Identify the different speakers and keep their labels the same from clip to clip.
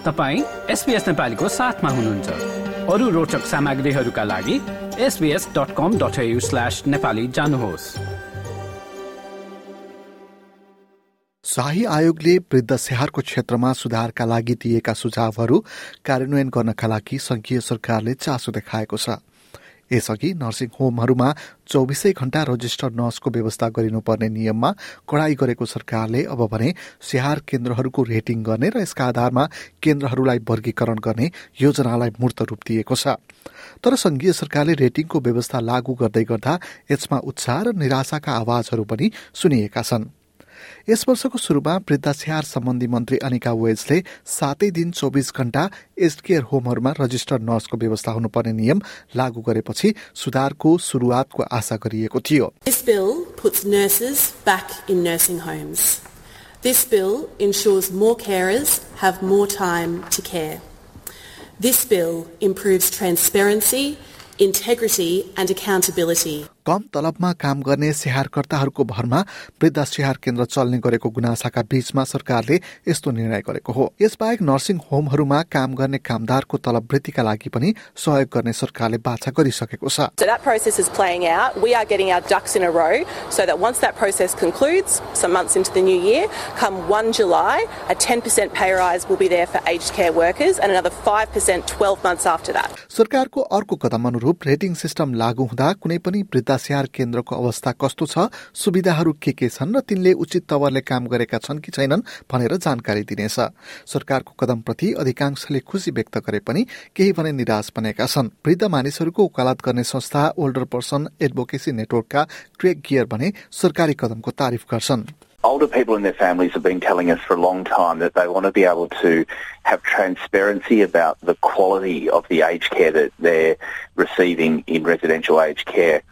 Speaker 1: तपाईँ एसपिएस नेपालीको साथमा हुनुहुन्छ। अरू रोचक सामग्रीहरूका लागि SBS dot com dot slash Nepali जानुहोस्।
Speaker 2: शाही आयोगले वृद्ध स्याहारको क्षेत्रमा सुधारका लागि दिएका सुझावहरू कार्यान्वयन गर्नका लागि संघीय सरकारले चासो देखाएको छ। यसअघि नर्सिङ होमहरूमा चौबिसै घण्टा रजिस्टर्ड नर्सको व्यवस्था गरिनुपर्ने नियममा कडाई गरेको सरकारले अब भने स्याहार केन्द्रहरूको रेटिङ गर्ने र यसका आधारमा केन्द्रहरूलाई वर्गीकरण गर्ने योजनालाई मूर्त रूप दिएको छ। तर संघीय सरकारले रेटिङको व्यवस्था लागू गर्दै गर्दा यसमा उत्साह र निराशाका आवाजहरू पनि सुनिएका छन्। यस वर्षको सुरुमा वृद्धास्याहार सम्बन्धी मन्त्री अनिका वेल्सले सातै दिन चौबिस घण्टा एज केयर होमहरूमा रजिस्टर्ड नर्सको व्यवस्था हुनुपर्ने नियम लागू गरेपछि सुधारको सुरुवातको आशा गरिएको थियो
Speaker 3: This bill puts nurses back in nursing homes. This bill ensures more carers have more time to care. This bill improves transparency, integrity and accountability.
Speaker 2: कम तलबमा काम गर्ने स्याहारकर्ताहरूको भरमा वृद्ध स्याहार केन्द्र चल्ने गरेको गुनासाका बीचमा सरकारले यस्तो निर्णय गरेको हो। यसबाहेक नर्सिङ होमहरूमा काम गर्ने कामदारको तलब वृद्धिका लागि पनि सहयोग गर्ने सरकारले बाछा गरिसकेको छ। सरकारको अर्को कदम अनुरूप रेटिङ सिस्टम लागू हुँदा कुनै पनि वृद्ध स्याहार केन्द्रको अवस्था कस्तो छ सुविधाहरू के के छन् र तिनले उचित तवरले काम गरेका छन् कि छैनन् भनेर जानकारी दिनेछ सरकारको कदमप्रति अधिकांशले खुसी व्यक्त गरे पनि केही भने निराश बनेका छन् वृद्ध मानिसहरूको वकालत गर्ने संस्था ओल्डर पर्सन एडभोकेसी नेटवर्कका क्रेक गियर भने सरकारी कदमको तारिफ गर्छन्
Speaker 4: older people and their families have been telling us for a long time that they want to be able to have transparency about the quality of the aged care that they're receiving in residential aged care.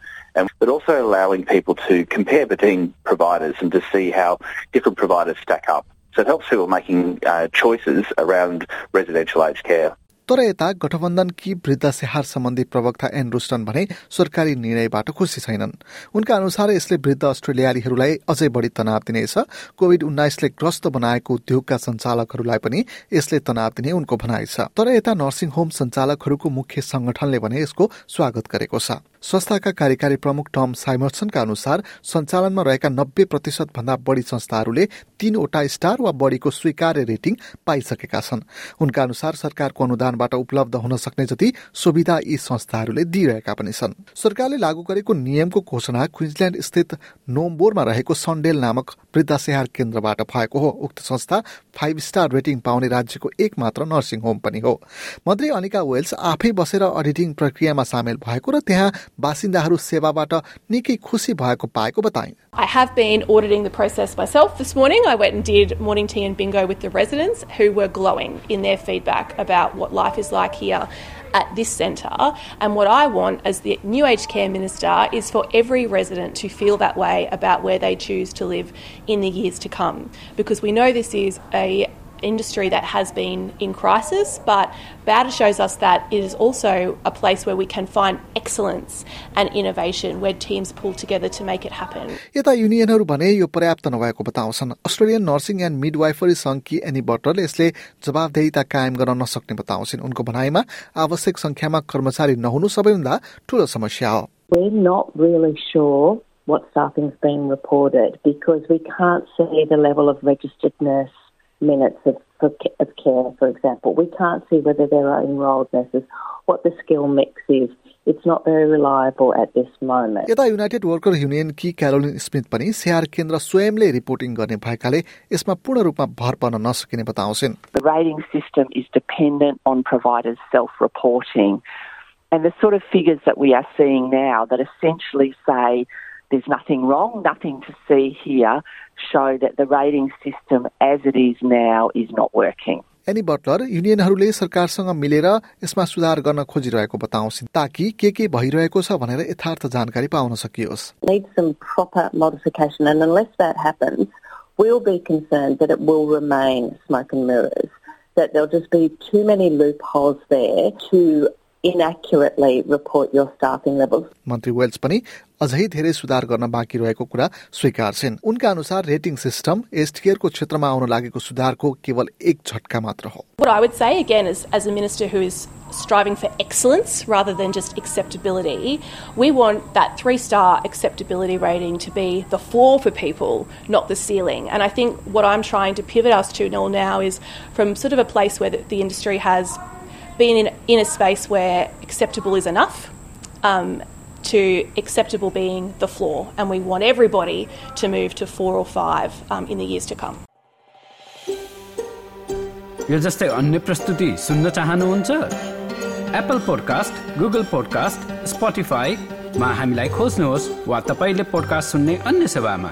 Speaker 4: But also allowing people to compare between providers and to see how different providers stack up. So it helps people making uh, choices around residential aged care.
Speaker 2: तर यता गठबन्धनकी वृद्ध स्याहार सम्बन्धी प्रवक्ता an रुस्टन भने सरकारी निर्णयबाट खुसी छैनन् उनका अनुसार यसले वृद्ध अस्ट्रेलियालीहरूलाई अझै बढी तनाव दिनेछ कोविड उन्नाइसले ग्रस्त बनाएको उद्योगका सञ्चालकहरूलाई पनि यसले तनाव दिने उनको भनाइ छ तर यता नर्सिङ होम सञ्चालकहरूको मुख्य संगठनले भने यसको स्वागत गरेको छ संस्थाका कार्यकारी प्रमुख टम साइमर्सनका अनुसार सञ्चालनमा रहेका नब्बे प्रतिशत भन्दा बढ़ी संस्थाहरूले तीनवटा स्टार वा बढ़ीको स्वीकार्य रेटिङ पाइसकेका छन्। उनका अनुसार सरकारको अनुदानबाट उपलब्ध हुन सक्ने जति सुविधा यी संस्थाहरूले दिइरहेका पनि छन्। सरकारले लागू गरेको नियमको घोषणा क्विन्सल्याण्ड स्थित नोम्बोरमा रहेको सन्डेल नामक वृद्ध स्याहार केन्द्रबाट भएको हो। उक्त संस्था फाइभ स्टार रेटिङ पाउने राज्यको एक मात्र नर्सिङ होम पनि हो। मन्त्री अनिका वेल्स आफै बसेर अडिटिङ प्रक्रियामा सामेल भएको र त्यहाँ बासिन्दाहरू सेवाबाट निकै खुसी भएको पाएको बताइन्
Speaker 5: I have been auditing the process myself this morning. I went and did morning tea and bingo with the residents who were glowing in their feedback about what life is like here at this centre. And what I want as the new aged care minister is for every resident to feel that way about where they choose to live in the years to come. Because we know this is a industry that has been in crisis, but BATA shows us that it is also a place where we can find excellence and innovation, where teams pull together to make it happen.
Speaker 2: यता युनियनहरू भने यो पर्याप्त नभएको बताउँछन् Australian nursing and midwifery सङ्घकी Annie बटरले यसले जवाबदेहिता कायम गर्न नसक्ने बताउँछिन् उनको भनाइमा आवश्यक संख्यामा कर्मचारी नहुनु सबैभन्दा ठूलो समस्या हो
Speaker 6: We're not really sure what staffing's been reported because we can't see the level of registered nurse minutes of, of, of care, for example. We can't see whether there are enrolled nurses, what the skill mix is. It's not very reliable at this moment.
Speaker 2: यता United worker युनियनकी Caroline Smith पनि स्याहार केन्द्र स्वयंले reporting गर्ने भएकाले यसमा पूर्ण रूपमा भर पर्न नसकिने बताउँछिन्
Speaker 7: The rating system is dependent on providers self-reporting. And the sort of figures that we are seeing now that essentially say there's nothing wrong, nothing to see here, show that the rating system as it is now is not working.
Speaker 2: Annie Butler युनियनहरूले सरकारसँग मिलेर यसमा सुधार गर्न खोजिरहेको बताउँछिन् ताकि के के भइरहेको छ भनेर यथार्थ जानकारी पाउन सकियोस्
Speaker 6: Needs some proper modification, and unless that happens, we'll be concerned that it will remain smoke and mirrors, that there'll just be too many loopholes there to inaccurately report your staffing levels.
Speaker 2: मन्त्री Wells पनि अझै धेरै सुधार गर्न बाँकी रहेको कुरा स्वीकार छिन् उनका अनुसार रेटिङ सिस्टम एसटीकेयरको क्षेत्रमा आउन लागेको सुधारको केवल एक झट्का मात्र हो
Speaker 5: What I would say again is as a minister who is striving for excellence rather than just acceptability, we want that three star acceptability rating to be the floor for people, not the ceiling. And I think what I'm trying to pivot us to now is from sort of a place where the, the industry has been in, in a space where acceptable is enough. Um, to acceptable being the floor, and we want everybody to move to four or five um, in the years to come.
Speaker 1: यो जस्तै अन्य प्रस्तुति सुन्न चाहनुहुन्छ Apple podcast Google podcast स्पोटिफाईमा हामीलाई खोज्नुहोस् वा तपाईँले पोडकास्ट सुन्ने अन्य सेवामा